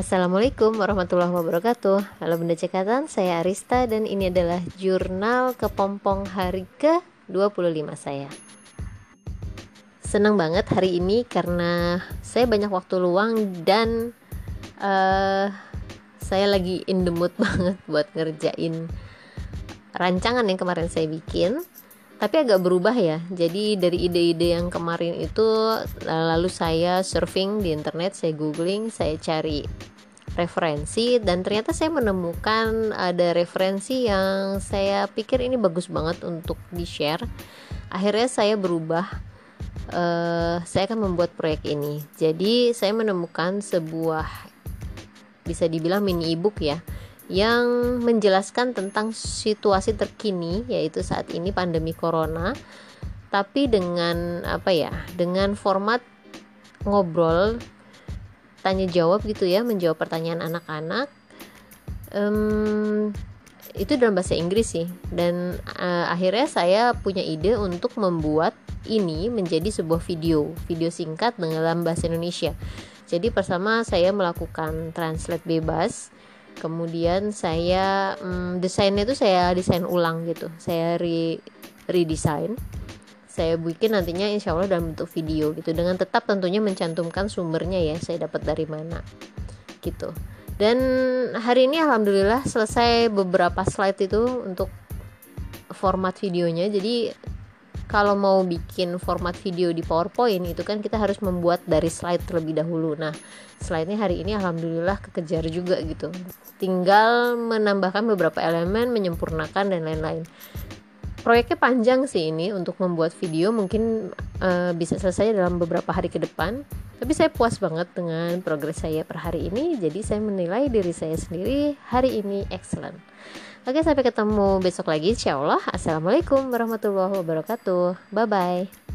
Assalamualaikum warahmatullahi wabarakatuh. Halo Bunda Cekatan, saya Arista dan ini adalah jurnal kepompong hari ke-25 saya. Senang banget hari ini karena saya banyak waktu luang dan uh, saya lagi in the mood banget buat ngerjain rancangan yang kemarin saya bikin tapi agak berubah ya. Jadi dari ide-ide yang kemarin itu lalu saya surfing di internet saya googling saya cari referensi dan ternyata saya menemukan ada referensi yang saya pikir ini bagus banget untuk di share akhirnya saya berubah uh, saya akan membuat proyek ini. Jadi saya menemukan sebuah bisa dibilang mini ebook ya yang menjelaskan tentang situasi terkini yaitu saat ini pandemi corona tapi dengan apa ya dengan format ngobrol tanya jawab gitu ya menjawab pertanyaan anak-anak um, itu dalam bahasa Inggris sih. Dan uh, akhirnya saya punya ide untuk membuat ini menjadi sebuah video video singkat dalam bahasa Indonesia. Jadi pertama saya melakukan translate bebas kemudian saya hmm, desainnya itu saya desain ulang gitu. Saya re redesign. Saya bikin nantinya insya Allah dalam bentuk video gitu. Dengan tetap tentunya mencantumkan sumbernya ya saya dapat dari mana gitu. Dan hari ini alhamdulillah selesai beberapa slide itu untuk format videonya. Jadi kalau mau bikin format video di PowerPoint itu kan kita harus membuat dari slide terlebih dahulu. Nah, slide-nya hari ini alhamdulillah kekejar juga gitu. Tinggal menambahkan beberapa elemen, menyempurnakan dan lain-lain. Proyeknya panjang sih ini untuk membuat video mungkin uh, bisa selesai dalam beberapa hari ke depan. Tapi saya puas banget dengan progres saya per hari ini. Jadi saya menilai diri saya sendiri hari ini excellent. Oke, sampai ketemu besok lagi. Insya. Assalamualaikum warahmatullahi wabarakatuh. Bye bye.